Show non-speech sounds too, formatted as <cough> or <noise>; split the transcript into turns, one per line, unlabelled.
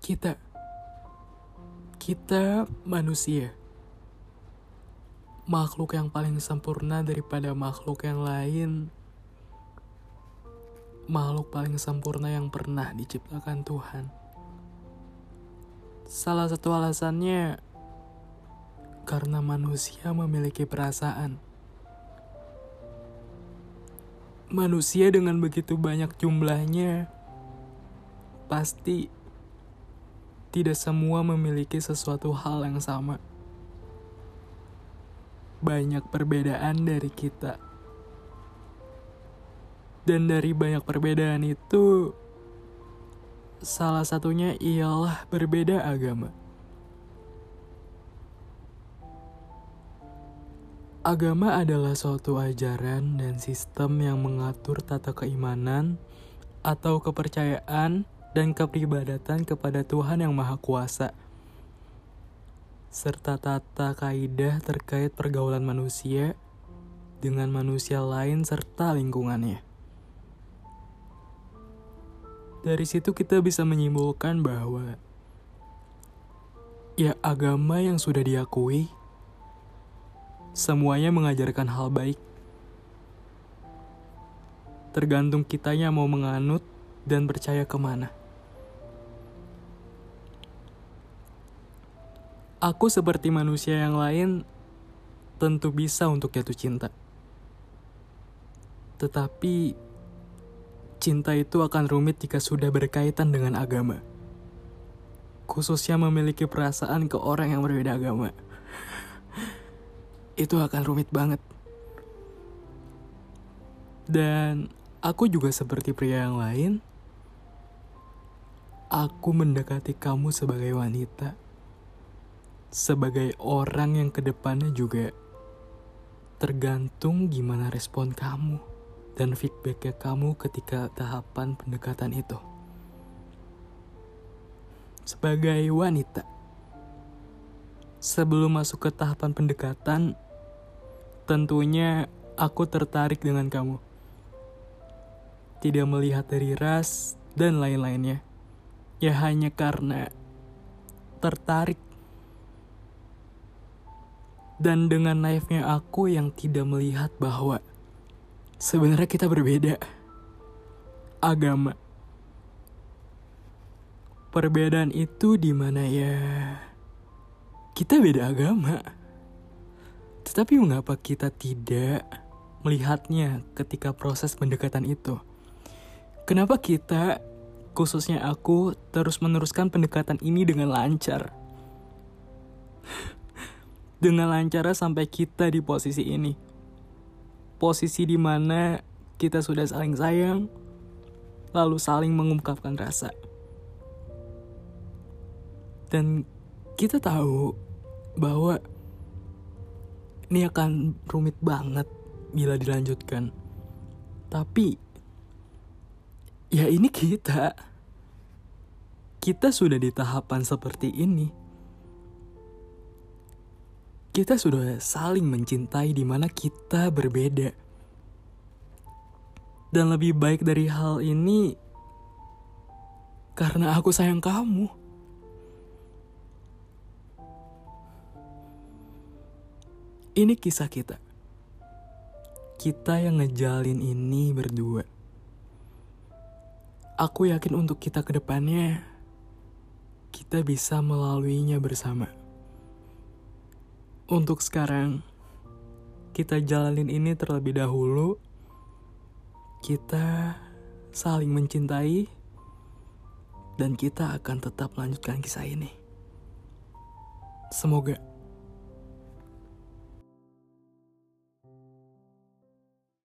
Kita, kita manusia, makhluk yang paling sempurna daripada makhluk yang lain, makhluk paling sempurna yang pernah diciptakan Tuhan. Salah satu alasannya karena manusia memiliki perasaan. Manusia dengan begitu banyak jumlahnya pasti tidak semua memiliki sesuatu hal yang sama. Banyak perbedaan dari kita. Dan dari banyak perbedaan itu, salah satunya ialah berbeda agama. Agama adalah suatu ajaran dan sistem yang mengatur tata keimanan atau kepercayaan dan kepribadatan kepada Tuhan Yang Maha Kuasa, serta tata kaidah terkait pergaulan manusia dengan manusia lain serta lingkungannya. Dari situ kita bisa menyimpulkan bahwa ya agama yang sudah diakui semuanya mengajarkan hal baik. Tergantung kitanya mau menganut dan percaya ke mana. Aku seperti manusia yang lain tentu bisa untuk jatuh cinta. Tetapi cinta itu akan rumit jika sudah berkaitan dengan agama. Khususnya memiliki perasaan ke orang yang berbeda agama. <laughs> itu akan rumit banget. Dan aku juga seperti pria yang lain. Aku mendekati kamu sebagai wanita sebagai orang yang ke depannya juga tergantung gimana respon kamu dan feedbacknya kamu ketika tahapan pendekatan itu. Sebagai wanita, sebelum masuk ke tahapan pendekatan, tentunya aku tertarik dengan kamu. Tidak melihat dari ras dan lain-lainnya. Ya hanya karena tertarik dan dengan naifnya aku yang tidak melihat bahwa sebenarnya kita berbeda. Agama. Perbedaan itu di mana ya? Kita beda agama. Tetapi mengapa kita tidak melihatnya ketika proses pendekatan itu? Kenapa kita, khususnya aku, terus meneruskan pendekatan ini dengan lancar? Dengan lancar sampai kita di posisi ini. Posisi di mana kita sudah saling sayang, lalu saling mengungkapkan rasa. Dan kita tahu bahwa ini akan rumit banget bila dilanjutkan. Tapi ya ini kita. Kita sudah di tahapan seperti ini kita sudah saling mencintai di mana kita berbeda. Dan lebih baik dari hal ini karena aku sayang kamu. Ini kisah kita. Kita yang ngejalin ini berdua. Aku yakin untuk kita ke depannya, kita bisa melaluinya bersama. Untuk sekarang, kita jalanin ini terlebih dahulu. Kita saling mencintai, dan kita akan tetap melanjutkan kisah ini. Semoga.